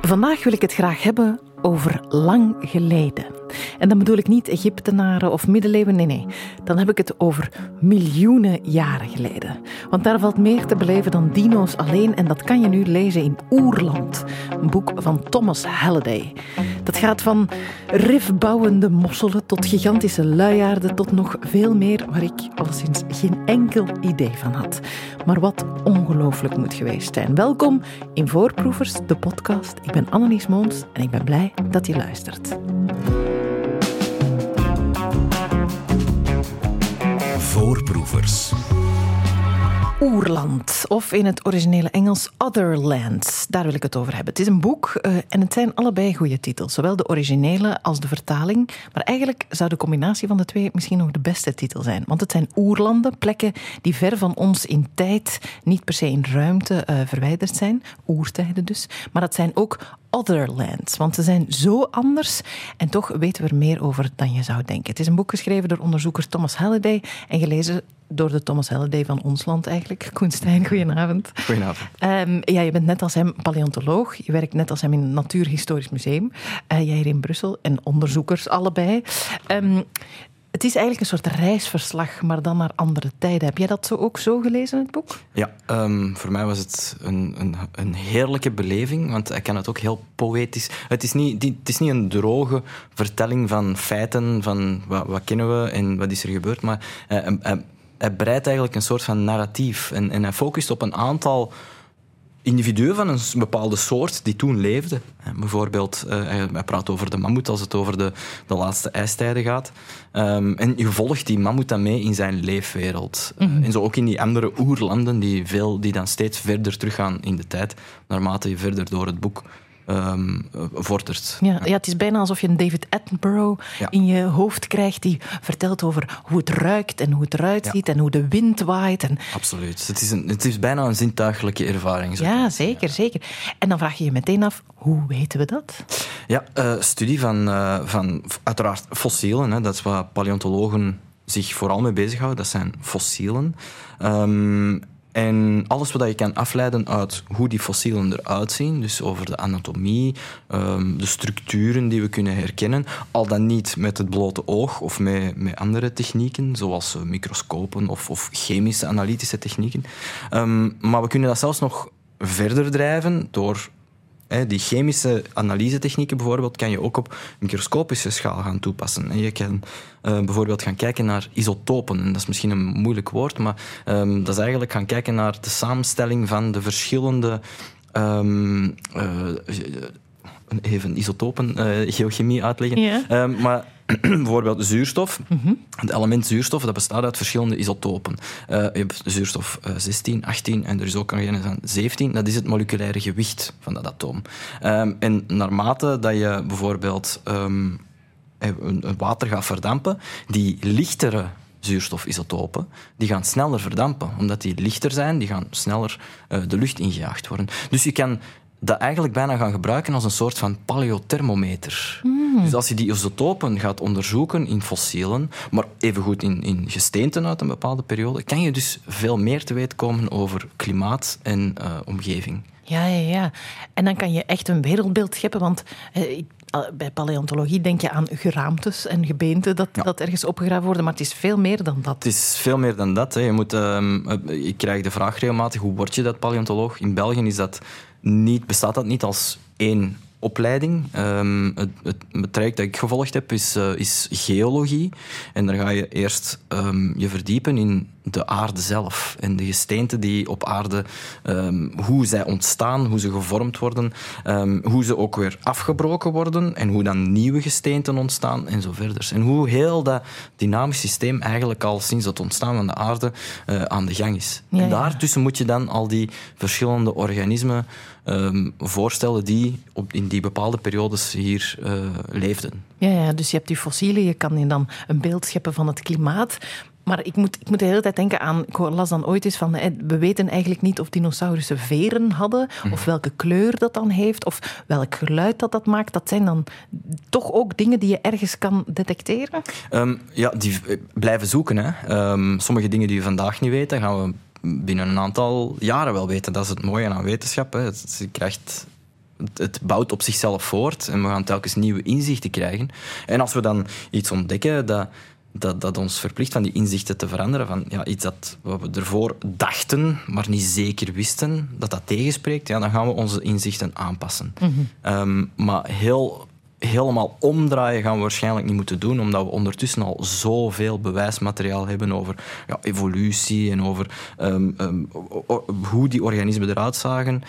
Vandaag wil ik het graag hebben over lang geleden. En dan bedoel ik niet Egyptenaren of middeleeuwen, nee, nee. Dan heb ik het over miljoenen jaren geleden. Want daar valt meer te beleven dan dino's alleen en dat kan je nu lezen in Oerland, een boek van Thomas Halliday. Dat gaat van rifbouwende mosselen tot gigantische luiaarden tot nog veel meer waar ik alleszins geen enkel idee van had. Maar wat ongelooflijk moet geweest zijn. Welkom in Voorproevers, de podcast. Ik ben Annelies Moons en ik ben blij dat je luistert. Voorproevers. Oerland, of in het originele Engels Otherlands. Daar wil ik het over hebben. Het is een boek uh, en het zijn allebei goede titels. Zowel de originele als de vertaling. Maar eigenlijk zou de combinatie van de twee misschien nog de beste titel zijn. Want het zijn oerlanden, plekken die ver van ons in tijd, niet per se in ruimte uh, verwijderd zijn. Oertijden dus. Maar dat zijn ook Otherlands. Want ze zijn zo anders en toch weten we er meer over dan je zou denken. Het is een boek geschreven door onderzoeker Thomas Halliday en gelezen door de Thomas Halliday van ons land eigenlijk. Koen Stijn, goedenavond. Goedenavond. Um, ja, je bent net als hem paleontoloog. Je werkt net als hem in het Natuurhistorisch Museum. Uh, jij hier in Brussel en onderzoekers allebei. Um, het is eigenlijk een soort reisverslag, maar dan naar andere tijden. Heb jij dat zo ook zo gelezen, het boek? Ja, um, voor mij was het een, een, een, heerlijke beleving, want ik kan het ook heel poëtisch... Het is niet, het is niet een droge vertelling van feiten, van wat, wat kennen we en wat is er gebeurd, maar uh, uh, hij breidt eigenlijk een soort van narratief en, en hij focust op een aantal individuen van een bepaalde soort die toen leefden. Bijvoorbeeld, uh, hij praat over de mammoet als het over de, de laatste ijstijden gaat. Um, en je volgt die mammoet dan mee in zijn leefwereld. Mm -hmm. En zo ook in die andere oerlanden die, veel, die dan steeds verder teruggaan in de tijd, naarmate je verder door het boek um, vordert. Ja, ja, het is bijna alsof je een David Attenborough ja. in je hoofd krijgt die vertelt over hoe het ruikt en hoe het eruit ziet ja. en hoe de wind waait. En... Absoluut. Het is, een, het is bijna een zintuigelijke ervaring. Ja, zeker, zeker. En dan vraag je je meteen af, hoe weten we dat? Ja, uh, studie van, uh, van uiteraard fossielen. Hè, dat is waar paleontologen zich vooral mee bezighouden. Dat zijn fossielen. Um, en alles wat je kan afleiden uit hoe die fossielen eruit zien, dus over de anatomie, um, de structuren die we kunnen herkennen, al dan niet met het blote oog of met, met andere technieken, zoals uh, microscopen of, of, chemische analytische technieken. Um, maar we kunnen dat zelfs nog verder drijven door die chemische analysetechnieken bijvoorbeeld kan je ook op microscopische schaal gaan toepassen. En je kan uh, bijvoorbeeld gaan kijken naar isotopen. En dat is misschien een moeilijk woord, maar um, dat is eigenlijk gaan kijken naar de samenstelling van de verschillende um, uh, even isotopen, uh, geochemie uitleggen. Um, maar bijvoorbeeld zuurstof. Het element zuurstof dat bestaat uit verschillende isotopen. Uh, je hebt zuurstof uh, 16, 18 en er is ook een van 17. Dat is het moleculaire gewicht van dat atoom. Um, en naarmate dat je bijvoorbeeld een, een water gaat verdampen, die lichtere zuurstofisotopen, die gaan sneller verdampen. Omdat die lichter zijn, die gaan sneller de lucht ingejaagd worden. Dus je kan dat eigenlijk bijna gaan gebruiken als een soort van paleothermometer. Hmm. Dus als je die isotopen gaat onderzoeken in fossielen, maar evengoed in, in gesteenten uit een bepaalde periode, kan je dus veel meer te weten komen over klimaat en uh, omgeving. Ja, ja, ja. En dan kan je echt een wereldbeeld scheppen, want uh, bij paleontologie denk je aan geraamtes en gebeenten dat, ja. dat ergens opgegraven worden, maar het is veel meer dan dat. Het is veel meer dan dat. Hè. Je, moet, um, ik krijg de vraag regelmatig, hoe word je dat paleontoloog? In België is dat niet, bestaat dat niet als één opleiding. Um, het, het, traject dat ik gevolgd heb is, uh, is geologie. En dan ga je eerst um, je verdiepen in de aarde zelf en de gesteenten die op aarde, um, hoe zij ontstaan, hoe ze gevormd worden, um, hoe ze ook weer afgebroken worden en hoe dan nieuwe gesteenten ontstaan en zo verder. En hoe heel dat dynamisch systeem eigenlijk al sinds het ontstaan van de aarde uh, aan de gang is. Ja, en daartussen moet je dan al die verschillende organismen um, voorstellen die op, in die bepaalde periodes hier uh, leefden. Ja, ja, dus je hebt die fossielen, je kan je dan een beeld scheppen van het klimaat. Maar ik moet, ik moet de hele tijd denken aan, ik las dan ooit eens van, we weten eigenlijk niet of dinosaurussen veren hadden, Mhm. of welke kleur dat dan heeft, of welk geluid dat dat maakt. Dat zijn dan toch ook dingen die je ergens kan detecteren? Um, ja, die blijven zoeken. Hè. Um, sommige dingen die we vandaag niet weten, gaan we binnen een aantal jaren wel weten. Dat is het mooie aan wetenschap. Hè. Het, je krijgt, het bouwt op zichzelf voort en we gaan telkens nieuwe inzichten krijgen. En als we dan iets ontdekken dat, dat, dat ons verplicht van die inzichten te veranderen, van ja, iets dat wat we ervoor dachten, maar niet zeker wisten, dat dat tegenspreekt, ja, dan gaan we onze inzichten aanpassen. Ehm, maar heel helemaal omdraaien gaan we waarschijnlijk niet moeten doen, omdat we ondertussen al zoveel bewijsmateriaal hebben over ja, evolutie en over ehm, ehm, hoe die organismen eruit zagen,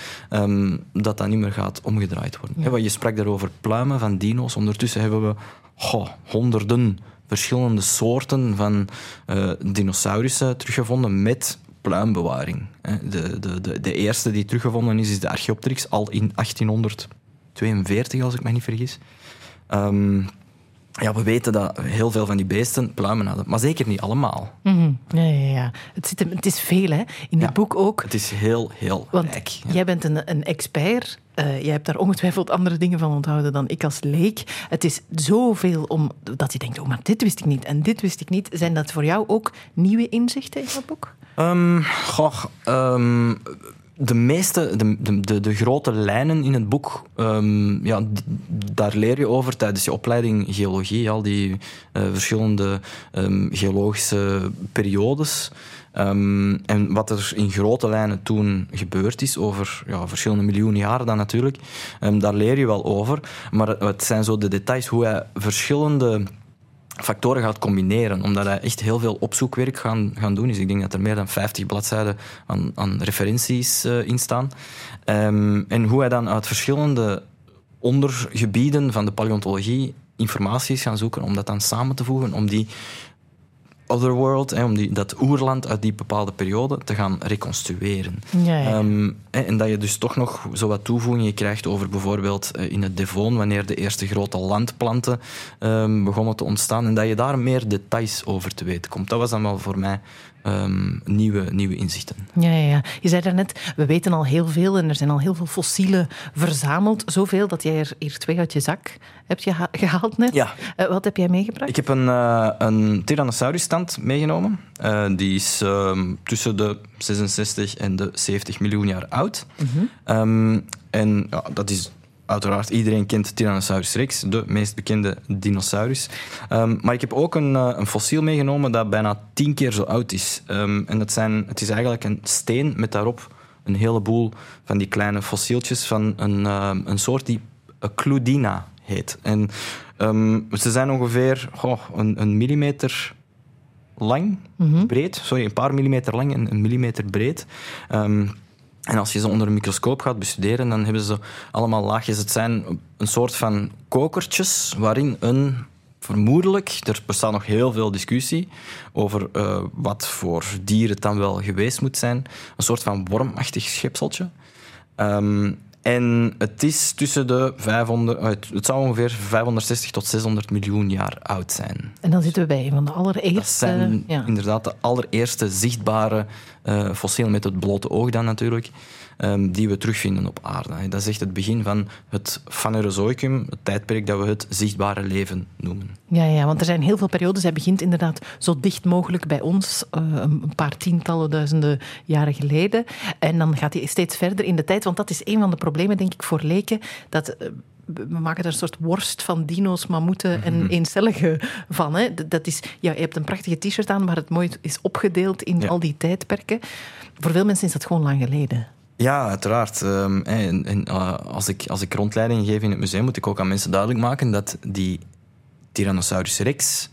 dat dat niet meer gaat omgedraaid worden. Want je sprak daarover pluimen van dino's. Ondertussen hebben we goh, honderden verschillende soorten van eh, dinosaurussen teruggevonden met pluimbewaring. De, de, de, de eerste die teruggevonden is, is de Archaeopteryx, al in 1842, als ik me niet vergis. Ehm, ja, we weten dat heel veel van die beesten pluimen hadden, maar zeker niet allemaal. Mhm. Ja, ja, ja. Het, zit, het is veel, hè. In Ja. dit boek ook. Het is heel, heel Want rijk. ja. jij bent een, een expert. Eh, jij hebt daar ongetwijfeld andere dingen van onthouden dan ik als leek. Het is zoveel om dat je denkt, oh, maar dit wist ik niet en dit wist ik niet. Zijn dat voor jou ook nieuwe inzichten in dat boek? Ehm, goh, ehm, de meeste, de, de, de, grote lijnen in het boek, ehm, ja, daar leer je over tijdens je opleiding geologie, al die eh, verschillende ehm, geologische periodes. Ehm, en wat er in grote lijnen toen gebeurd is, over ja, verschillende miljoenen jaren dan natuurlijk, daar leer je wel over. Maar het- het zijn zo de details hoe hij verschillende factoren gaat combineren, omdat hij echt heel veel opzoekwerk gaan, gaan doen is. Ik denk dat er meer dan 50 bladzijden aan, aan referenties eh, in staan. Ehm, en hoe hij dan uit verschillende ondergebieden van de paleontologie informatie is gaan zoeken om dat dan samen te voegen, om die otherworld, hè, om die, dat oerland uit die bepaalde periode te gaan reconstrueren. Ja, ja. Ehm, en dat je dus toch nog zo wat toevoegingen krijgt over bijvoorbeeld eh, in het Devon, wanneer de eerste grote landplanten ehm, begonnen te ontstaan, en dat je daar meer details over te weten komt. Dat was dan wel voor mij ehm, nieuwe, nieuwe inzichten. Ja, ja, ja. Je zei daarnet, we weten al heel veel en er zijn al heel veel fossielen verzameld. Zoveel dat jij er hier twee uit je zak hebt geha- gehaald net. Ja. Eh, wat heb jij meegebracht? Ik heb een, eh, een Tyrannosaurus-stand meegenomen. Eh, die is ehm, tussen de 66 en de 70 miljoen jaar oud. Ehm, en ja, dat is uiteraard, iedereen kent Tyrannosaurus rex, de meest bekende dinosaurus. Ehm, maar ik heb ook een, eh, een fossiel meegenomen dat bijna tien keer zo oud is. Ehm, en dat zijn, het is eigenlijk een steen met daarop een heleboel van die kleine fossieltjes van een, ehm, een soort die Cludina heet. En ze zijn ongeveer goh, een, een millimeter lang, breed. Sorry, een paar millimeter lang en een millimeter breed. En als je ze onder een microscoop gaat bestuderen, dan hebben ze allemaal laagjes. Het zijn een soort van kokertjes waarin een vermoedelijk, er bestaat nog heel veel discussie over eh, wat voor dier het dan wel geweest moet zijn, een soort van wormachtig schepseltje. Ehm, en het is tussen de 500, eh, het, het zou ongeveer 560 tot 600 miljoen jaar oud zijn. En dan zitten we bij een van de Dat allereerste... zijn ja. inderdaad de allereerste zichtbare eh, fossielen met het blote oog dan natuurlijk, ehm, die we terugvinden op aarde. Dat is echt het begin van het Phanerozoicum, het tijdperk dat we het zichtbare leven noemen. Ja, ja, want er zijn heel veel periodes. Hij begint inderdaad zo dicht mogelijk bij ons, eh, een paar tientallen duizenden jaren geleden. En dan gaat hij steeds verder in de tijd, want dat is een van de problemen, denk ik, voor leken. Dat, eh, we maken er een soort worst van dino's, mammoeten en eencelligen van. Hè. Dat- is, ja, je hebt een prachtige t-shirt aan, maar het mooi is opgedeeld in Ja. al die tijdperken. Voor veel mensen is dat gewoon lang geleden. Ja, uiteraard. Ehm, en, en, eh, als, ik, als ik rondleiding geef in het museum, moet ik ook aan mensen duidelijk maken dat die Tyrannosaurus rex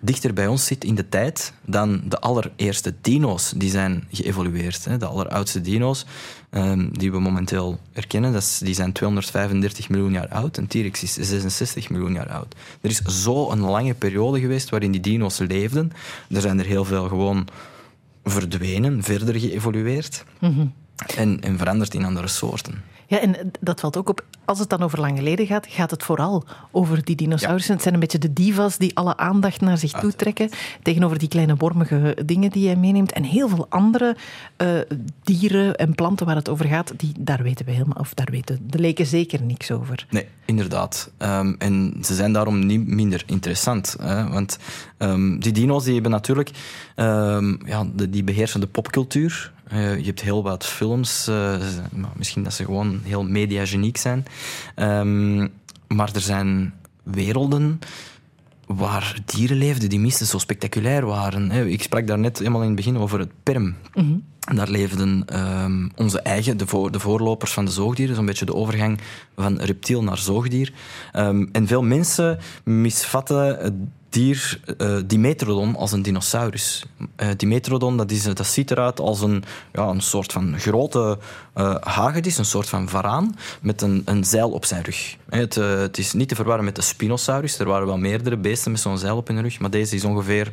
dichter bij ons zit in de tijd dan de allereerste dino's die zijn geëvolueerd. Hè. De alleroudste dino's ehm, die we momenteel erkennen, dat is, die zijn 235 miljoen jaar oud. En T-rex is 66 miljoen jaar oud. Er is zo een lange periode geweest waarin die dino's leefden. Er zijn er heel veel gewoon verdwenen, verder geëvolueerd. En, en veranderd in andere soorten. Ja, en dat valt ook op als het dan over lang geleden gaat, gaat het vooral over die dinosaurussen. Het zijn een beetje de divas die alle aandacht naar zich toe trekken. Tegenover die kleine wormige dingen die hij meeneemt. En heel veel andere uh, dieren en planten waar het over gaat, die, daar weten we helemaal, of daar weten de leken zeker niks over. Nee, inderdaad. Um, en ze zijn daarom niet minder interessant. Hè? Want um, die dino's die hebben natuurlijk, um, ja, de, die beheersen de popcultuur. Uh, je hebt heel wat films, uh, misschien dat ze gewoon heel mediageniek zijn. maar er zijn werelden waar dieren leefden die minstens zo spectaculair waren. Ik sprak daar net helemaal in het begin over het perm. Mm Daar leefden um, onze eigen, de, voor, de, voorlopers van de zoogdieren, zo'n beetje de overgang van reptiel naar zoogdier. Um, en veel mensen misvatten dier uh, Dimetrodon als een dinosaurus. Uh, Dimetrodon dat is, dat ziet eruit als een, ja, een soort van grote uh, hagedis, een soort van varaan, met een, een zeil op zijn rug. Het, het, is niet te verwarren met de Spinosaurus. Er waren wel meerdere beesten met zo'n zeil op hun rug, maar deze is ongeveer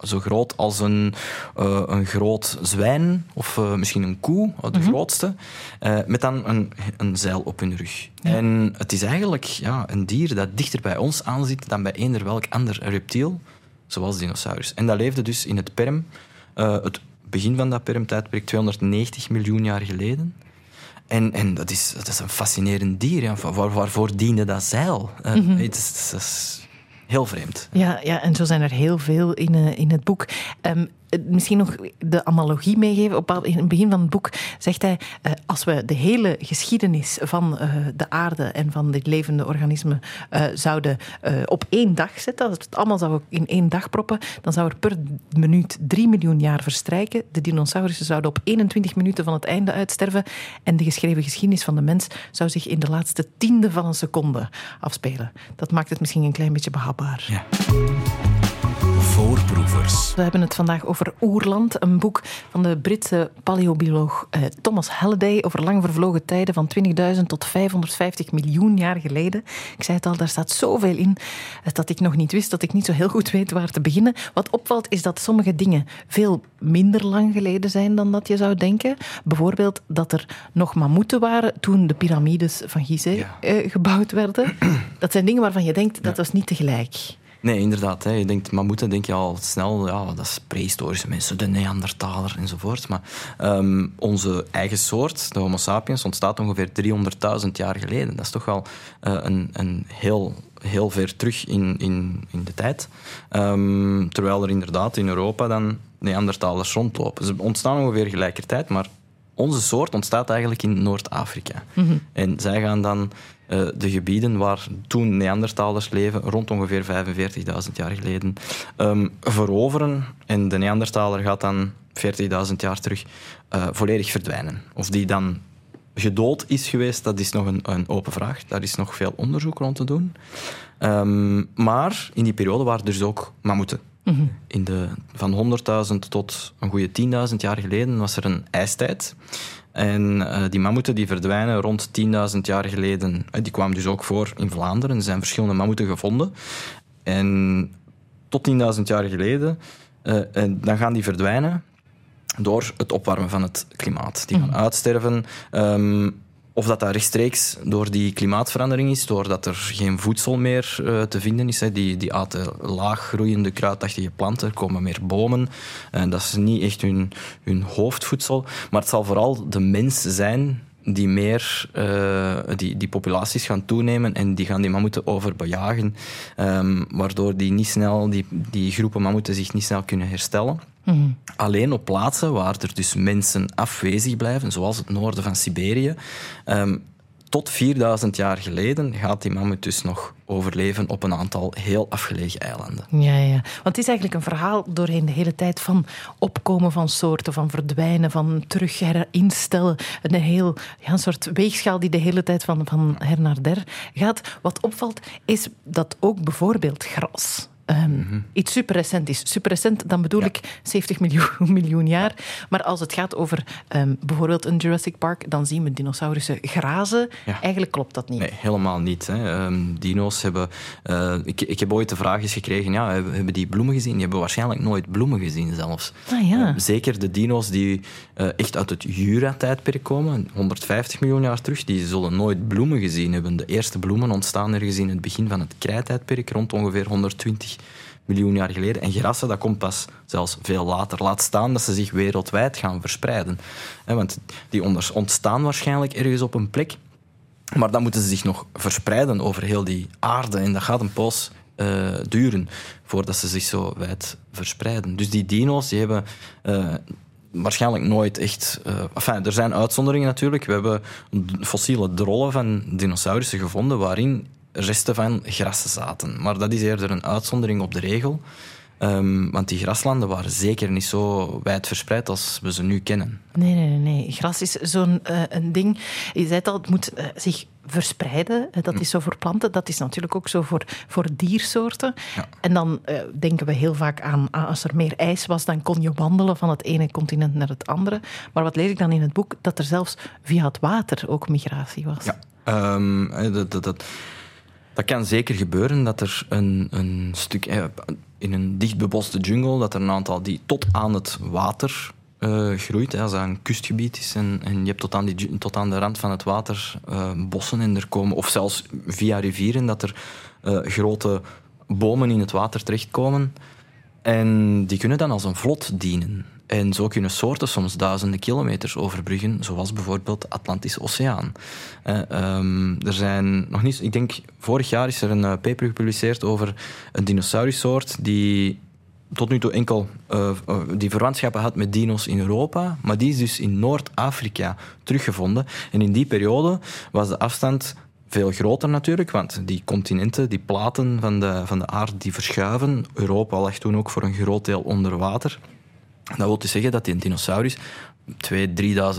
zo groot als een, uh, een groot zwijn of uh, misschien een koe, de mm -hmm. grootste, uh, met dan een, een zeil op hun rug. Ja. En het is eigenlijk ja, een dier dat dichter bij ons aanzit dan bij eender welk ander reptiel, zoals dinosaurus. En dat leefde dus in het Perm, het begin van dat Perm-tijdperk, 290 miljoen jaar geleden. En, en dat, is, dat is een fascinerend dier. Ja. Waar, waarvoor diende dat zeil? Mm -hmm. het is, het is heel vreemd. Ja, ja, en zo zijn er heel veel in, uh, in het boek. Um, misschien nog de analogie meegeven. Op, in het begin van het boek zegt hij: uh, als we de hele geschiedenis van uh, de aarde en van dit levende organisme zouden op één dag zetten, als we het allemaal zouden in één dag proppen, dan zou er per minuut drie miljoen jaar verstrijken. De dinosaurussen zouden op 21 minuten van het einde uitsterven. En de geschreven geschiedenis van de mens zou zich in de laatste tiende van een seconde afspelen. Dat maakt het misschien een klein beetje behapbaar. Ja. Voorproevers. We hebben het vandaag over Oerland, een boek van de Britse paleobioloog eh, Thomas Halliday over lang vervlogen tijden van 20.000 tot 550 miljoen jaar geleden. Ik zei het al, daar staat zoveel in eh, dat ik nog niet wist, dat ik niet zo heel goed weet waar te beginnen. Wat opvalt is dat sommige dingen veel minder lang geleden zijn dan dat je zou denken. Bijvoorbeeld dat er nog mammoeten waren toen de piramides van Gizeh ja. eh, gebouwd werden. Dat zijn dingen waarvan je denkt dat was niet tegelijk. Nee, inderdaad. Hè. Je denkt mammoeten, denk je al snel, ja, dat is prehistorische mensen, de Neandertaler enzovoort. Maar um, onze eigen soort, de Homo sapiens, ontstaat ongeveer 300.000 jaar geleden. Dat is toch wel uh, een, een heel, heel ver terug in, in, in de tijd. Um, terwijl er inderdaad in Europa dan Neandertalers rondlopen. Ze ontstaan ongeveer gelijkertijd, maar onze soort ontstaat eigenlijk in Noord-Afrika. Mm -hmm. En zij gaan dan uh, de gebieden waar toen Neandertalers leven, rond ongeveer 45.000 jaar geleden, um, veroveren. En de Neandertaler gaat dan 40.000 jaar terug uh, volledig verdwijnen. Of die dan gedood is geweest, dat is nog een, een, open vraag. Daar is nog veel onderzoek rond te doen. Um, maar in die periode waren er dus ook mammoeten. Mm -hmm. in de, van 100.000 tot een goede 10.000 jaar geleden was er een ijstijd. En uh, die mammoeten die verdwijnen rond 10.000 jaar geleden. Uh, die kwamen dus ook voor in Vlaanderen. Er zijn verschillende mammoeten gevonden. En tot 10.000 jaar geleden, uh, dan gaan die verdwijnen door het opwarmen van het klimaat. Die gaan mm. uitsterven. Um, of dat dat rechtstreeks door die klimaatverandering is, doordat er geen voedsel meer uh, te vinden is. Die, die aten laag groeiende kruidachtige planten, er komen meer bomen. En dat is niet echt hun, hun hoofdvoedsel. Maar het zal vooral de mens zijn die meer uh, die, die populaties gaan toenemen en die gaan die mammoeten overbejagen, um, waardoor die, niet snel, die, die groepen mammoeten zich niet snel kunnen herstellen. Mm. Alleen op plaatsen waar er dus mensen afwezig blijven, zoals het noorden van Siberië, um, tot 4000 jaar geleden gaat die mammoet dus nog overleven op een aantal heel afgelegen eilanden. Ja, ja. Want het is eigenlijk een verhaal doorheen de hele tijd van opkomen van soorten, van verdwijnen, van terug herinstellen. Een heel ja, een soort weegschaal die de hele tijd van, van her naar der gaat. Wat opvalt is dat ook bijvoorbeeld gras ehm, iets superrecent is. Superrecent, dan bedoel ik 70 miljoen, miljoen jaar. Maar als het gaat over ehm, bijvoorbeeld een Jurassic Park, dan zien we dinosaurussen grazen. Ja. Eigenlijk klopt dat niet. Nee, helemaal niet. Hè. Ehm, dino's hebben... eh, ik, ik heb ooit de vraag eens gekregen, ja, hebben hebben die bloemen gezien? Die hebben waarschijnlijk nooit bloemen gezien zelfs. Ah ja. Eh, zeker de dino's die eh, echt uit het Jura-tijdperk komen, 150 miljoen jaar terug, die zullen nooit bloemen gezien hebben. De eerste bloemen ontstaan ergens in het begin van het krijtijdperk, rond ongeveer 120 miljoen jaar geleden. En grassen, dat komt pas zelfs veel later. Laat staan dat ze zich wereldwijd gaan verspreiden. Want die ontstaan waarschijnlijk ergens op een plek, maar dan moeten ze zich nog verspreiden over heel die aarde. En dat gaat een poos eh, duren voordat ze zich zo wijd verspreiden. Dus die dino's die hebben eh, waarschijnlijk nooit echt. eh enfin, er zijn uitzonderingen natuurlijk. We hebben fossiele drollen van dinosaurussen gevonden waarin resten van grassen zaten. Maar dat is eerder een uitzondering op de regel. Ehm, want die graslanden waren zeker niet zo wijd verspreid als we ze nu kennen. Nee, nee, nee, nee. Gras is zo'n eh, een ding. Je zei het al, het moet eh, zich verspreiden. Dat is zo voor planten. Dat is natuurlijk ook zo voor, voor diersoorten. Ja. En dan eh, denken we heel vaak aan, als er meer ijs was, dan kon je wandelen van het ene continent naar het andere. Maar wat lees ik dan in het boek? Dat er zelfs via het water ook migratie was. Ja, Ehm, eh, dat, dat, dat, dat kan zeker gebeuren dat er een, een stuk eh, in een dichtbeboste jungle, dat er een aantal die tot aan het water eh, groeit. Hè, als dat een kustgebied is en, en je hebt tot aan, die, tot aan de rand van het water eh, bossen en er komen, of zelfs via rivieren, dat er grote bomen in het water terechtkomen. En die kunnen dan als een vlot dienen. En zo kunnen soorten soms duizenden kilometers overbruggen, zoals bijvoorbeeld de Atlantische Oceaan. Eh, ehm, er zijn nog niet, ik denk, vorig jaar is er een eh, paper gepubliceerd over een dinosaurussoort die tot nu toe enkel eh, die verwantschappen had met dino's in Europa, maar die is dus in Noord-Afrika teruggevonden. En in die periode was de afstand veel groter natuurlijk, want die continenten, die platen van de, van de aarde, die verschuiven. Europa lag toen ook voor een groot deel onder water. Dat wil dus zeggen dat die een dinosaurus 2.000,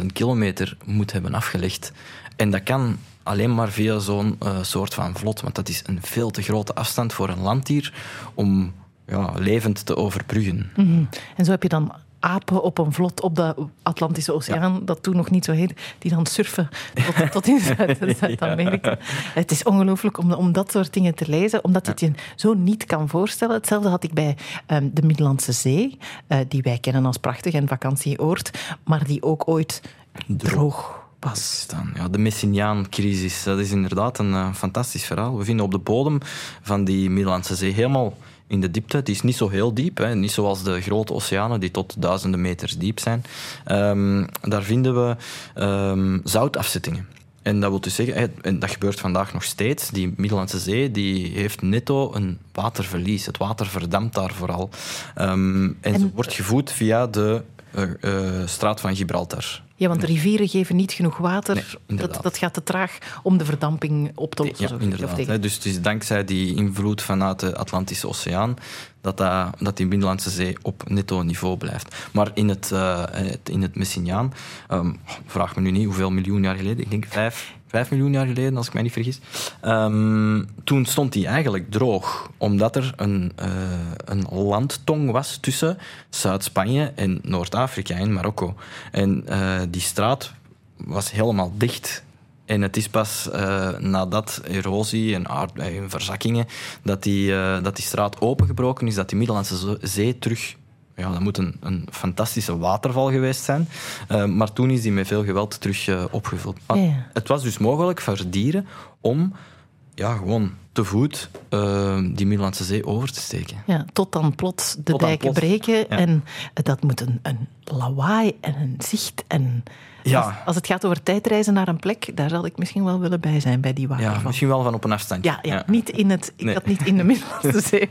3.000 kilometer moet hebben afgelegd. En dat kan alleen maar via zo'n eh, soort van vlot, want dat is een veel te grote afstand voor een landdier om ja, levend te overbruggen. Mhm. En zo heb je dan apen op een vlot op de Atlantische Oceaan, dat toen nog niet zo heet, die dan surfen tot, tot in Zuid- Zuid-Amerika. Het is ongelooflijk om, om dat soort dingen te lezen, omdat je het je zo niet kan voorstellen. Hetzelfde had ik bij ehm, de Middellandse Zee, eh, die wij kennen als prachtig en vakantieoord, maar die ook ooit droog was. staan. Ja, de Messiniaan-crisis, dat is inderdaad een eh, fantastisch verhaal. We vinden op de bodem van die Middellandse Zee helemaal in de diepte. Die is niet zo heel diep, hè. niet zoals de grote oceanen die tot duizenden meters diep zijn. Ehm, daar vinden we ehm, zoutafzettingen. En dat wil dus zeggen, en dat gebeurt vandaag nog steeds, die Middellandse Zee die heeft netto een waterverlies. Het water verdampt daar vooral. Ehm, en, ze wordt gevoed via de eh, straat van Gibraltar. Ja, want de rivieren geven niet genoeg water. Nee, dat, dat gaat te traag om de verdamping op te lossen. Ja, inderdaad. hè. Dus het is dankzij die invloed vanuit de Atlantische Oceaan dat, dat, dat die Middellandse Zee op netto niveau blijft. Maar in het, het- in het Messiniaan, ehm, vraag me nu niet hoeveel miljoen jaar geleden, ik denk vijf, vijf miljoen jaar geleden, als ik mij niet vergis. Ehm, toen stond die eigenlijk droog, omdat er een, eh, een landtong was tussen Zuid-Spanje en Noord-Afrika en Marokko. En eh, die straat was helemaal dicht. En het is pas eh, nadat erosie en, aard- en verzakkingen dat die, dat die straat opengebroken is, dat die Middellandse Zee terug... Ja, dat moet een, een fantastische waterval geweest zijn. Eh, maar toen is die met veel geweld terug eh, opgevuld. Maar Ja. Het was dus mogelijk voor dieren om ja, gewoon te voet eh, die Middellandse Zee over te steken. Ja, tot dan plots de Tot dijken plots, breken. ja. En dat moet een, een lawaai en een zicht. En Ja. als, als het gaat over tijdreizen naar een plek, daar zal ik misschien wel willen bij zijn, bij die Ja, waterval. misschien wel van op een afstand. Ja, ja, niet in het, ik Nee. had niet in de Middellandse Zee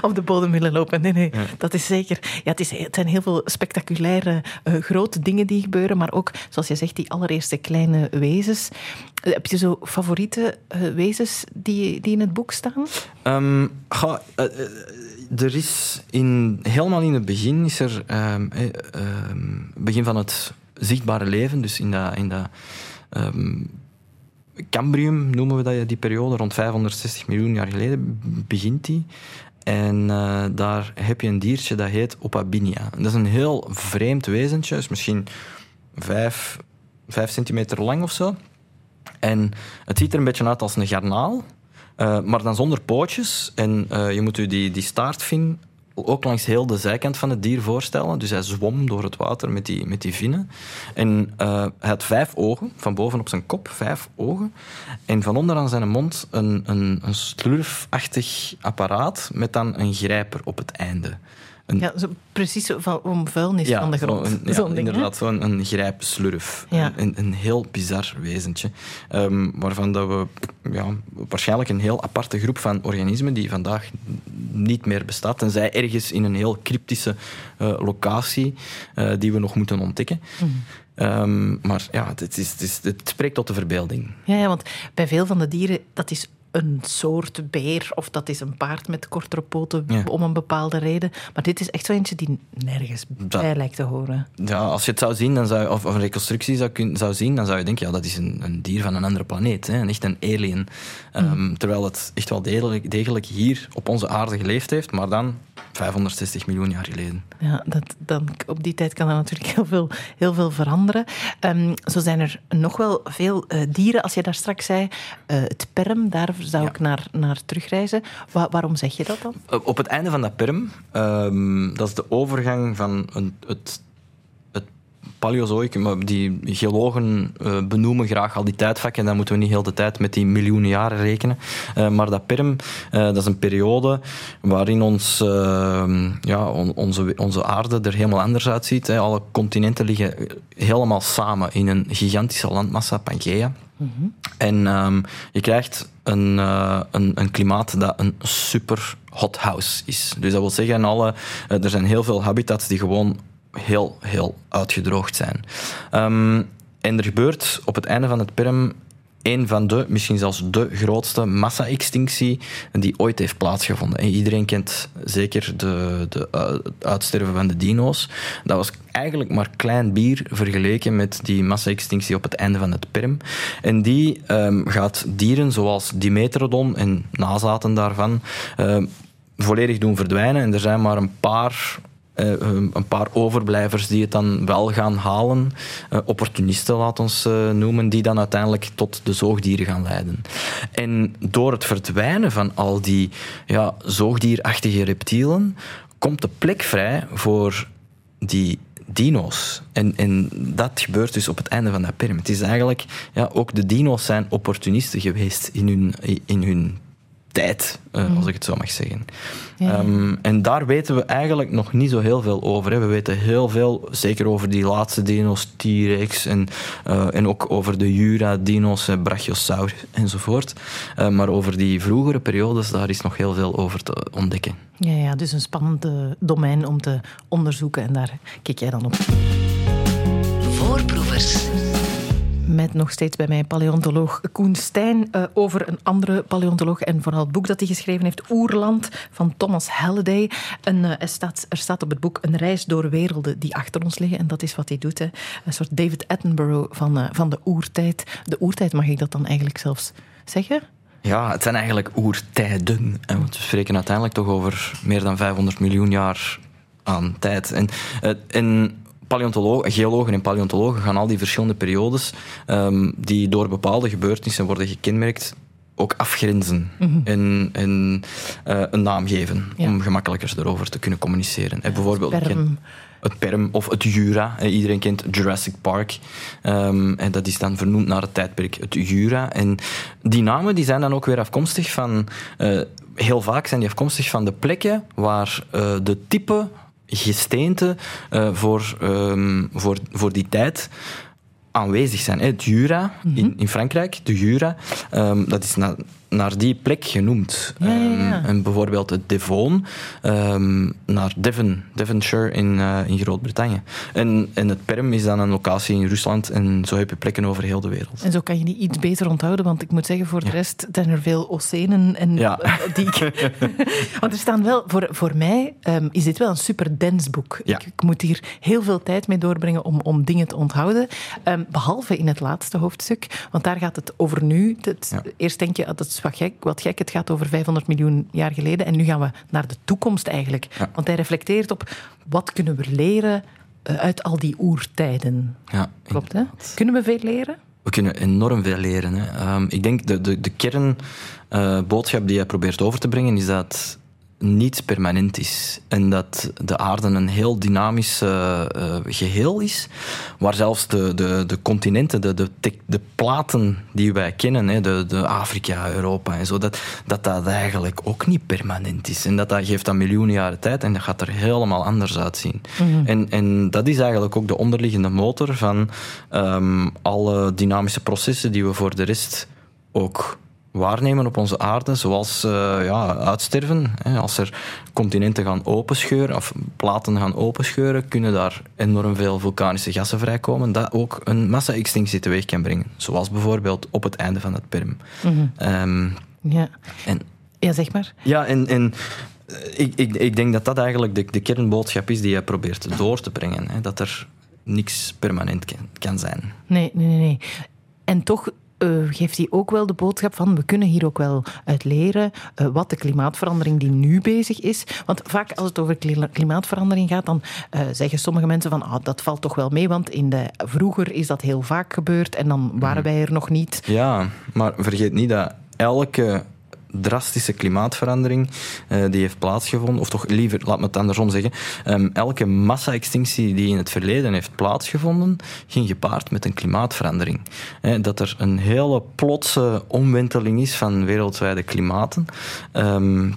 op de bodem willen lopen. Nee, nee, dat is zeker. Ja, het, is, het zijn heel veel spectaculaire eh, grote dingen die gebeuren, maar ook, zoals je zegt, die allereerste kleine wezens. Eh, Heb je zo favoriete eh, wezens die, die in het boek staan? Ga, eh, er is in, helemaal in het begin, is er ehm, eh, ehm, begin van het zichtbare leven, dus in dat, in dat ehm, Cambrium noemen we dat, die periode, rond 560 miljoen jaar geleden begint die. En uh, daar heb je een diertje dat heet Opabinia. Dat is een heel vreemd wezentje, is misschien vijf, vijf centimeter lang of zo. En het ziet er een beetje uit als een garnaal, uh, maar dan zonder pootjes. En uh, je moet je die, die staartvin ook langs heel de zijkant van het dier voorstellen. Dus hij zwom door het water met die, met die vinnen. En uh, hij had vijf ogen, van boven op zijn kop, vijf ogen. En van onder aan zijn mond een, een, een slurfachtig apparaat met dan een grijper op het einde. Een, ja, zo precies van, om vuilnis ja, van de grond. Zo een, ja, inderdaad, zo'n een grijpslurf. Ja. Een, een heel bizar wezentje. Um, waarvan dat we ja, waarschijnlijk een heel aparte groep van organismen die vandaag niet meer bestaat, tenzij ergens in een heel cryptische uh, locatie uh, die we nog moeten ontdekken. Mm. Um, maar ja, het, is, het, is, het spreekt tot de verbeelding. Ja, ja, want bij veel van de dieren, dat is een soort beer of dat is een paard met kortere poten Ja. om een bepaalde reden. Maar dit is echt zo eentje die nergens bij lijkt te horen. Ja, als je het zou zien, dan zou, of een reconstructie zou, kun, zou zien, dan zou je denken, ja, dat is een, een dier van een andere planeet. Hè, echt een alien. Um, terwijl het echt wel degelijk, degelijk hier op onze aarde geleefd heeft, maar dan 560 miljoen jaar geleden. Ja, dat, dan, op die tijd kan er natuurlijk heel veel, heel veel veranderen. Um, zo zijn er nog wel veel uh, dieren. Als je daar straks zei, uh, het perm, daar zou Ja. ik naar, naar terugreizen. Wa waarom zeg je dat dan? Op het einde van dat perm, um, dat is de overgang van een, het, het Paleozoïcum, maar die geologen uh, benoemen graag al die tijdvakken, dan moeten we niet heel de tijd met die miljoenen jaren rekenen. Uh, maar dat perm, uh, dat is een periode waarin ons, ja, on, onze, onze aarde er helemaal anders uitziet. Hè. Alle continenten liggen helemaal samen in een gigantische landmassa, Pangea. Mm -hmm. En um, je krijgt een, uh, een, een, klimaat dat een super hothouse is. Dus dat wil zeggen, alle, uh, er zijn heel veel habitats die gewoon heel, heel uitgedroogd zijn. Um, en er gebeurt op het einde van het perm een van de, misschien zelfs de grootste massa-extinctie die ooit heeft plaatsgevonden. En iedereen kent zeker de, de uh, uitsterven van de dino's. Dat was eigenlijk maar klein bier vergeleken met die massa-extinctie op het einde van het perm. En die um, gaat dieren zoals Dimetrodon en nazaten daarvan um, volledig doen verdwijnen. En er zijn maar een paar uh, een paar overblijvers die het dan wel gaan halen. Uh, opportunisten, laat ons uh, noemen, die dan uiteindelijk tot de zoogdieren gaan leiden. En door het verdwijnen van al die ja, zoogdierachtige reptielen komt de plek vrij voor die dino's. En, en dat gebeurt dus op het einde van dat perm. Het is eigenlijk, ja, ook de dino's zijn opportunisten geweest in hun, in hun tijd, uh, mm. als ik het zo mag zeggen. Ja. Um, en daar weten we eigenlijk nog niet zo heel veel over. Hè. We weten heel veel, zeker over die laatste dino's, T-Rex en, uh, en ook over de Jura-dino's, Brachiosaurus enzovoort. Uh, maar over die vroegere periodes, daar is nog heel veel over te ontdekken. Ja, ja dus een spannend domein om te onderzoeken en daar kijk jij dan op. Voorproevers met nog steeds bij mij paleontoloog Koen Stijn uh, over een andere paleontoloog en vooral het boek dat hij geschreven heeft, Oerland, van Thomas Halliday. En, uh, er, staat, er staat op het boek een reis door werelden die achter ons liggen en dat is wat hij doet. Een soort David Attenborough van, uh, van de oertijd. De oertijd mag ik dat dan eigenlijk zelfs zeggen? Ja, het zijn eigenlijk oertijden. Want we spreken uiteindelijk toch over meer dan 500 miljoen jaar aan tijd. En, en paleontologen, geologen en paleontologen gaan al die verschillende periodes um, die door bepaalde gebeurtenissen worden gekenmerkt ook afgrenzen Mhm. mm -hmm. en, en uh, een naam geven Ja. om gemakkelijker erover te kunnen communiceren. Ja, bijvoorbeeld perm. ken- het perm of het Jura. Eh, Iedereen kent Jurassic Park. Um, en dat is dan vernoemd naar het tijdperk het Jura. En die namen die zijn dan ook weer afkomstig van... Uh, heel vaak zijn die afkomstig van de plekken waar uh, de type gesteente uh, voor, um, voor, voor die tijd aanwezig zijn. Het Jura Mhm. mm -hmm. in, in, Frankrijk, de Jura, um, dat is na, naar die plek genoemd. Ja, ja, ja. Um, en bijvoorbeeld het Devon naar Devon, Devonshire in, uh, in Groot-Brittannië. En, en het Perm is dan een locatie in Rusland en zo heb je plekken over heel de wereld. En zo kan je die iets beter onthouden, want ik moet zeggen, voor de rest zijn er veel oceanen en die ik... want er staan wel, voor, voor mij um, is dit wel een super dens boek. Ik, ik, moet hier heel veel tijd mee doorbrengen om, om dingen te onthouden. Behalve in het laatste hoofdstuk, want daar gaat het over nu. Het. Eerst denk je, dat is wat gek, wat gek. Het gaat over 500 miljoen jaar geleden. En nu gaan we naar de toekomst eigenlijk. Want hij reflecteert op wat kunnen we leren eh, uit al die oertijden. Ja, Klopt, hè? Kunnen we veel leren? We kunnen enorm veel leren. Hè. Um, ik denk de, de, de kernboodschap uh, die hij probeert over te brengen is dat niet permanent is. En dat de aarde een heel dynamisch uh, uh, geheel is, waar zelfs de, de, de continenten, de, de, de platen die wij kennen, hè, de, de Afrika, Europa en zo, dat, dat dat eigenlijk ook niet permanent is. En dat, dat geeft dan miljoenen jaren tijd en dat gaat er helemaal anders uitzien. Mm -hmm. en, en dat is eigenlijk ook de onderliggende motor van um, alle dynamische processen die we voor de rest ook waarnemen op onze aarde, zoals uh, ja, uitsterven. Hè. Als er continenten gaan openscheuren of platen gaan openscheuren, kunnen daar enorm veel vulkanische gassen vrijkomen, dat ook een massa-extinctie teweeg kan brengen. Zoals bijvoorbeeld op het einde van het Perm. Mm -hmm. um, ja. En, ja, zeg maar. Ja, en, en ik, ik, ik denk dat dat eigenlijk de, de kernboodschap is die je probeert door te brengen. Hè. Dat er niks permanent kan, kan zijn. Nee, nee, nee. En toch uh, geeft hij ook wel de boodschap van we kunnen hier ook wel uit leren uh, wat de klimaatverandering die nu bezig is. Want vaak als het over klimaatverandering gaat, dan uh, zeggen sommige mensen van ah, dat valt toch wel mee, want in de, vroeger is dat heel vaak gebeurd en dan waren wij er nog niet. Ja, maar vergeet niet dat elke drastische klimaatverandering uh, die heeft plaatsgevonden, of toch liever, laat me het andersom zeggen, um, elke massa-extinctie die in het verleden heeft plaatsgevonden, ging gepaard met een klimaatverandering. He, dat er een hele plotse omwenteling is van wereldwijde klimaten. Um,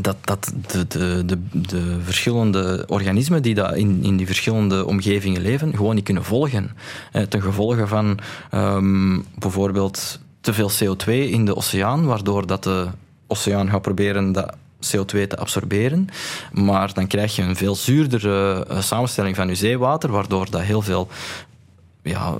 dat, dat de, de, de, de, verschillende organismen die dat in, in die verschillende omgevingen leven, gewoon niet kunnen volgen. Eh, ten gevolge van um, bijvoorbeeld te veel CO2 in de oceaan, waardoor dat de oceaan gaat proberen dat CO2 te absorberen. Maar dan krijg je een veel zuurdere uh, samenstelling van je zeewater, waardoor dat heel veel ja,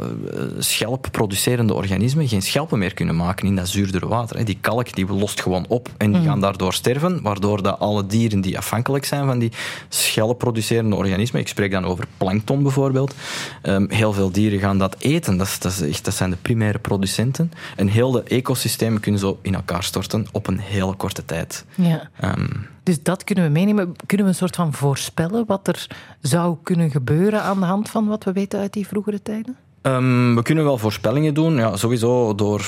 schelpproducerende organismen geen schelpen meer kunnen maken in dat zuurdere water. Die kalk die lost gewoon op en die mm. gaan daardoor sterven, waardoor dat alle dieren die afhankelijk zijn van die schelpproducerende organismen, ik spreek dan over plankton bijvoorbeeld, um, heel veel dieren gaan dat eten. Dat, dat, is echt, dat zijn de primaire producenten. En heel de ecosystemen kunnen zo in elkaar storten op een hele korte tijd. Ja. Um, dus dat kunnen we meenemen. Kunnen we een soort van voorspellen wat er zou kunnen gebeuren aan de hand van wat we weten uit die vroegere tijden? Um, we kunnen wel voorspellingen doen. Ja, sowieso door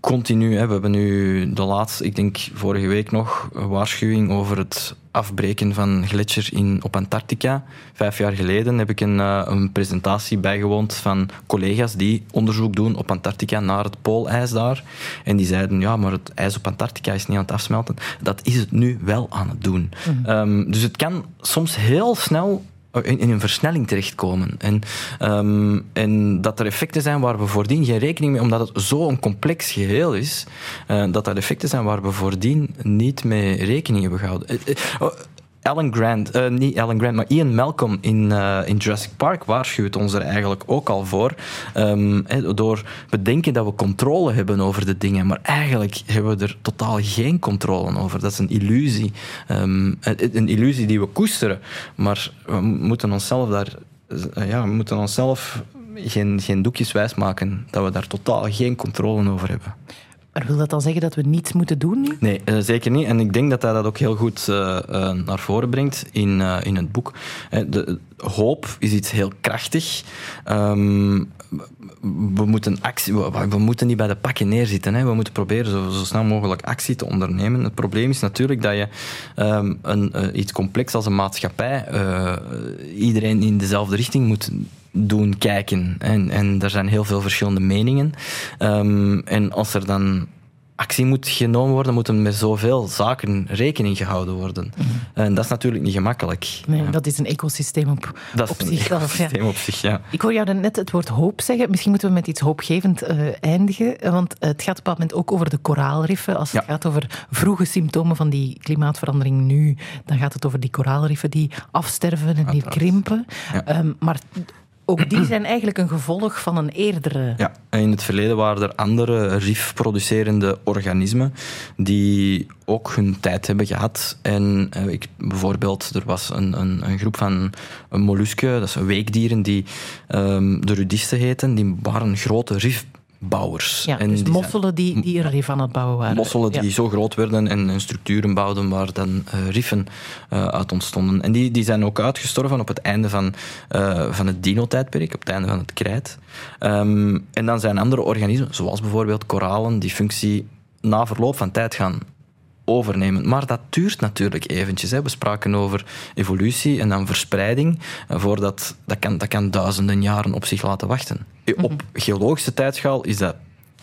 continu. Hè. We hebben nu de laatste, ik denk vorige week nog, een waarschuwing over het afbreken van gletsjer in, op Antarctica. Vijf jaar geleden heb ik een, uh, een presentatie bijgewoond van collega's die onderzoek doen op Antarctica naar het poolijs daar. En die zeiden, ja, maar het ijs op Antarctica is niet aan het afsmelten. Dat is het nu wel aan het doen. Mm. Um, dus het kan soms heel snel in, in een versnelling terechtkomen. En, um, en dat er effecten zijn waar we voordien geen rekening mee, omdat het zo'n complex geheel is, uh, dat er effecten zijn waar we voordien niet mee rekening hebben gehouden. Uh, uh, Alan Grant, uh, niet Alan Grant, maar Ian Malcolm in, uh, in Jurassic Park waarschuwt ons er eigenlijk ook al voor. Um, door bedenken dat we controle hebben over de dingen, maar eigenlijk hebben we er totaal geen controle over. Dat is een illusie. Um, een illusie die we koesteren, maar we moeten onszelf daar, ja, we moeten onszelf geen, geen doekjes wijsmaken dat we daar totaal geen controle over hebben. Maar wil dat dan zeggen dat we niets moeten doen? Nee, uh, zeker niet. En ik denk dat hij dat ook heel goed uh, uh, naar voren brengt in, in het boek. De, hoop is iets heel krachtig. Um, we moeten, actie, we, moeten niet bij de pakken neerzitten. Hè. We moeten proberen zo, zo, snel mogelijk actie te ondernemen. Het probleem is natuurlijk dat je um, een, iets complex als een maatschappij iedereen in dezelfde richting moet doen kijken. En, en er zijn heel veel verschillende meningen. Um, en als er dan actie moet genomen worden, moet er met zoveel zaken rekening gehouden worden. Mm. En dat is natuurlijk niet gemakkelijk. Nee, ja. dat is een ecosysteem op, dat op is. Een ecosysteem ja. op zich, ja. Ik hoor jou net het woord hoop zeggen. Misschien moeten we met iets hoopgevend uh, eindigen. Want het gaat op dat moment ook over de koraalriffen. Als het ja. gaat over vroege symptomen van die klimaatverandering nu, dan gaat het over die koraalriffen die afsterven en die krimpen. Um, maar ook die zijn eigenlijk een gevolg van een eerdere. Ja, in het verleden waren er andere rifproducerende organismen die ook hun tijd hebben gehad. En uh, ik, bijvoorbeeld, er was een, een, een groep van mollusken, dat zijn weekdieren, die um, de rudisten heten, die waren grote rif bouwers. Ja, En dus die mosselen die, die een rif aan het bouwen waren. Mosselen die Ja. zo groot werden en, en structuren bouwden waar dan eh, riffen eh, uit ontstonden. En die, die zijn ook uitgestorven op het einde van, eh, van het dino-tijdperk, op het einde van het krijt. Ehm, en dan zijn andere organismen, zoals bijvoorbeeld koralen, die functie na verloop van tijd gaan overnemen. Maar dat duurt natuurlijk eventjes. Hè. We spraken over evolutie en dan verspreiding. eh, Voordat, dat, kan, dat kan duizenden jaren op zich laten wachten. Eh, Op geologische tijdschaal is dat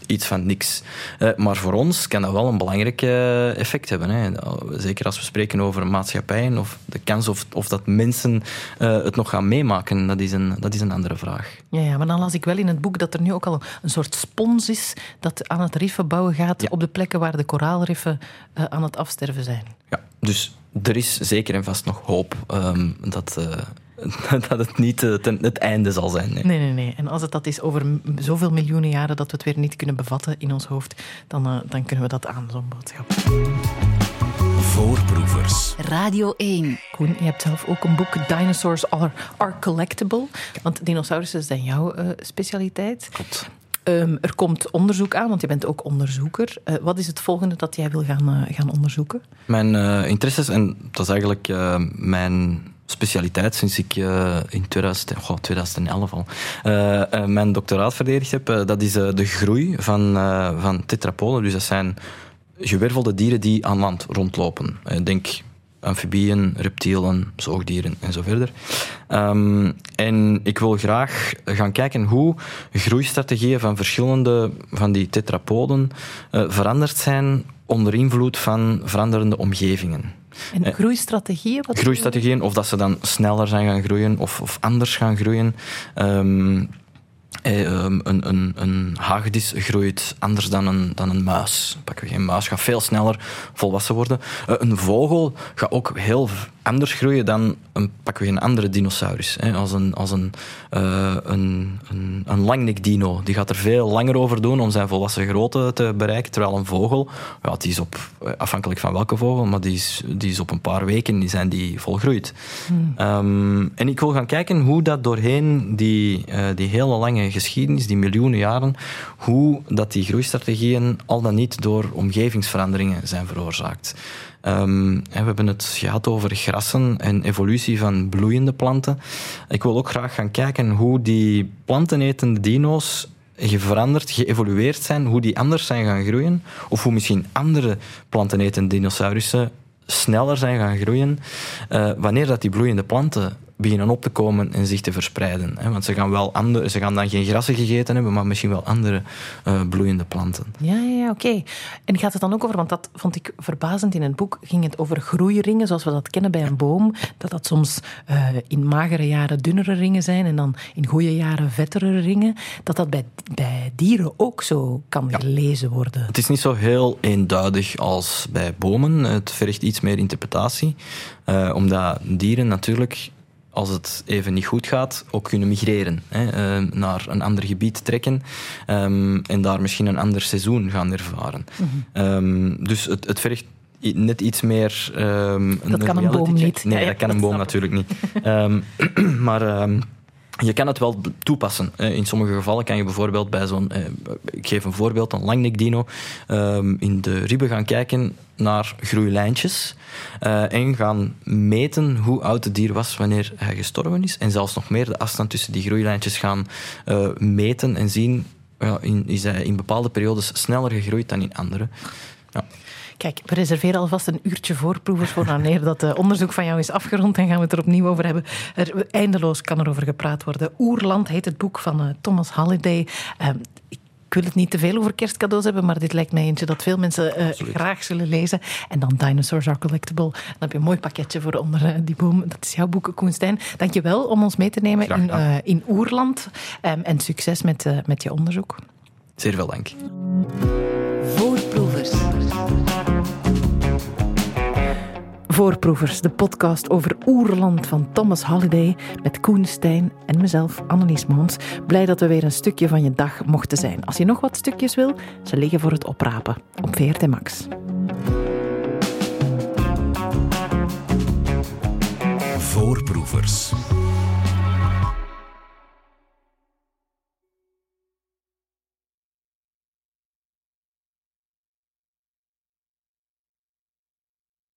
iets van niks. Eh, maar voor ons kan dat wel een belangrijk effect hebben. Hè. Zeker als we spreken over maatschappijen of de kans of, of dat mensen eh, het nog gaan meemaken, dat is, een, dat is een andere vraag. Ja, ja, maar dan las ik wel in het boek dat er nu ook al een soort spons is dat aan het riffen bouwen gaat Ja. op de plekken waar de koraalriffen eh, aan het afsterven zijn. Ja, dus er is zeker en vast nog hoop ehm, dat, dat het niet eh, ten, het einde zal zijn. nee. Nee, nee, nee. En als het dat is over zoveel miljoenen jaren dat we het weer niet kunnen bevatten in ons hoofd, dan, eh, dan kunnen we dat aan, zo'n boodschap. Voorproevers. Radio 1. Koen, je hebt zelf ook een boek, Dinosaurs Are, are Collectible. Want dinosaurussen zijn jouw eh, specialiteit. Klopt. Ehm, er komt onderzoek aan, want je bent ook onderzoeker. Eh, wat is het volgende dat jij wil gaan, gaan onderzoeken? Mijn eh, interesses, en dat is eigenlijk eh, mijn specialiteit sinds ik eh, in 2000, goh, 2011 al eh, eh, mijn doctoraat verdedigd heb, dat is de groei van, van tetrapoden. Dus dat zijn gewervelde dieren die aan land rondlopen. Denk amfibieën, reptielen, zoogdieren en zo verder. Ehm, en ik wil graag gaan kijken hoe groeistrategieën van verschillende van die tetrapoden veranderd zijn onder invloed van veranderende omgevingen. En Eh, groeistrategieën? Wat Groeistrategieën, of dat ze dan sneller zijn gaan groeien of, of anders gaan groeien. Ehm, eh, ehm, een, een, een hagedis groeit anders dan een, dan een muis. Pakken we geen muis, gaat veel sneller volwassen worden. Eh, een vogel gaat ook heel anders groeien dan een, pakken we een andere dinosaurus. Hè, als een, als een, eh, een, een, een langnek-dino. Die gaat er veel langer over doen om zijn volwassen grootte te bereiken. Terwijl een vogel, ja, die is op, eh, afhankelijk van welke vogel, maar die is, die is op een paar weken die zijn die volgroeid. Ehm, en ik wil gaan kijken hoe dat doorheen die, eh, die hele lange geschiedenis, die miljoenen jaren, hoe dat die groeistrategieën al dan niet door omgevingsveranderingen zijn veroorzaakt. Ehm, we hebben het gehad over grassen en evolutie van bloeiende planten. Ik wil ook graag gaan kijken hoe die plantenetende dino's veranderd, geëvolueerd zijn, hoe die anders zijn gaan groeien, of hoe misschien andere plantenetende dinosaurussen sneller zijn gaan groeien eh, wanneer dat die bloeiende planten beginnen op te komen en zich te verspreiden. Hè? Want ze gaan, wel andere, ze gaan dan geen grassen gegeten hebben, maar misschien wel andere eh, bloeiende planten. Ja, ja, ja oké. En gaat het dan ook over, want dat vond ik verbazend in het boek, ging het over groeiringen zoals we dat kennen bij een boom. Dat dat soms eh, in magere jaren dunnere ringen zijn en dan in goede jaren vettere ringen. Dat dat bij, bij dieren ook zo kan gelezen worden. Het is niet zo heel eenduidig als bij bomen. Het vergt iets meer interpretatie. eh, omdat dieren natuurlijk, als het even niet goed gaat, ook kunnen migreren. Hè, eh, naar een ander gebied trekken. ehm, en daar misschien een ander seizoen gaan ervaren. Ehm, dus het, het vergt net iets meer... ehm, Dat kan een boom check. niet. Nee, Ja, dat kan dat een boom natuurlijk niet. Ehm, maar... je kan het wel toepassen. In sommige gevallen kan je bijvoorbeeld bij zo'n... eh, Ik geef een voorbeeld, een langnek-dino. ehm, In de ribben gaan kijken naar groeilijntjes. eh, En gaan meten hoe oud het dier was wanneer hij gestorven is. En zelfs nog meer de afstand tussen die groeilijntjes gaan eh, meten en zien... Is hij in bepaalde periodes sneller gegroeid dan in andere? Ja. Kijk, we reserveren alvast een uurtje voorproevers voor wanneer dat eh, onderzoek van jou is afgerond. Dan gaan we het er opnieuw over hebben. Er, eindeloos kan er over gepraat worden. Oerland heet het boek van eh, Thomas Halliday. Ehm, ik wil het niet te veel over kerstcadeaus hebben, maar dit lijkt mij eentje dat veel mensen eh, graag zullen lezen. En dan Dinosaurs Are Collectible. Dan heb je een mooi pakketje voor onder die boom. Dat is jouw boek, Koen Stijn. Dank je wel om ons mee te nemen in, eh, in Oerland. Ehm, en succes met, met je onderzoek. Zeer veel dank. Voorproevers. Voorproevers, de podcast over Oerland van Thomas Halliday met Koen Stijn en mezelf, Annelies Moons. Blij dat we weer een stukje van je dag mochten zijn. Als je nog wat stukjes wil, ze liggen voor het oprapen op VRT Max. Voorproevers.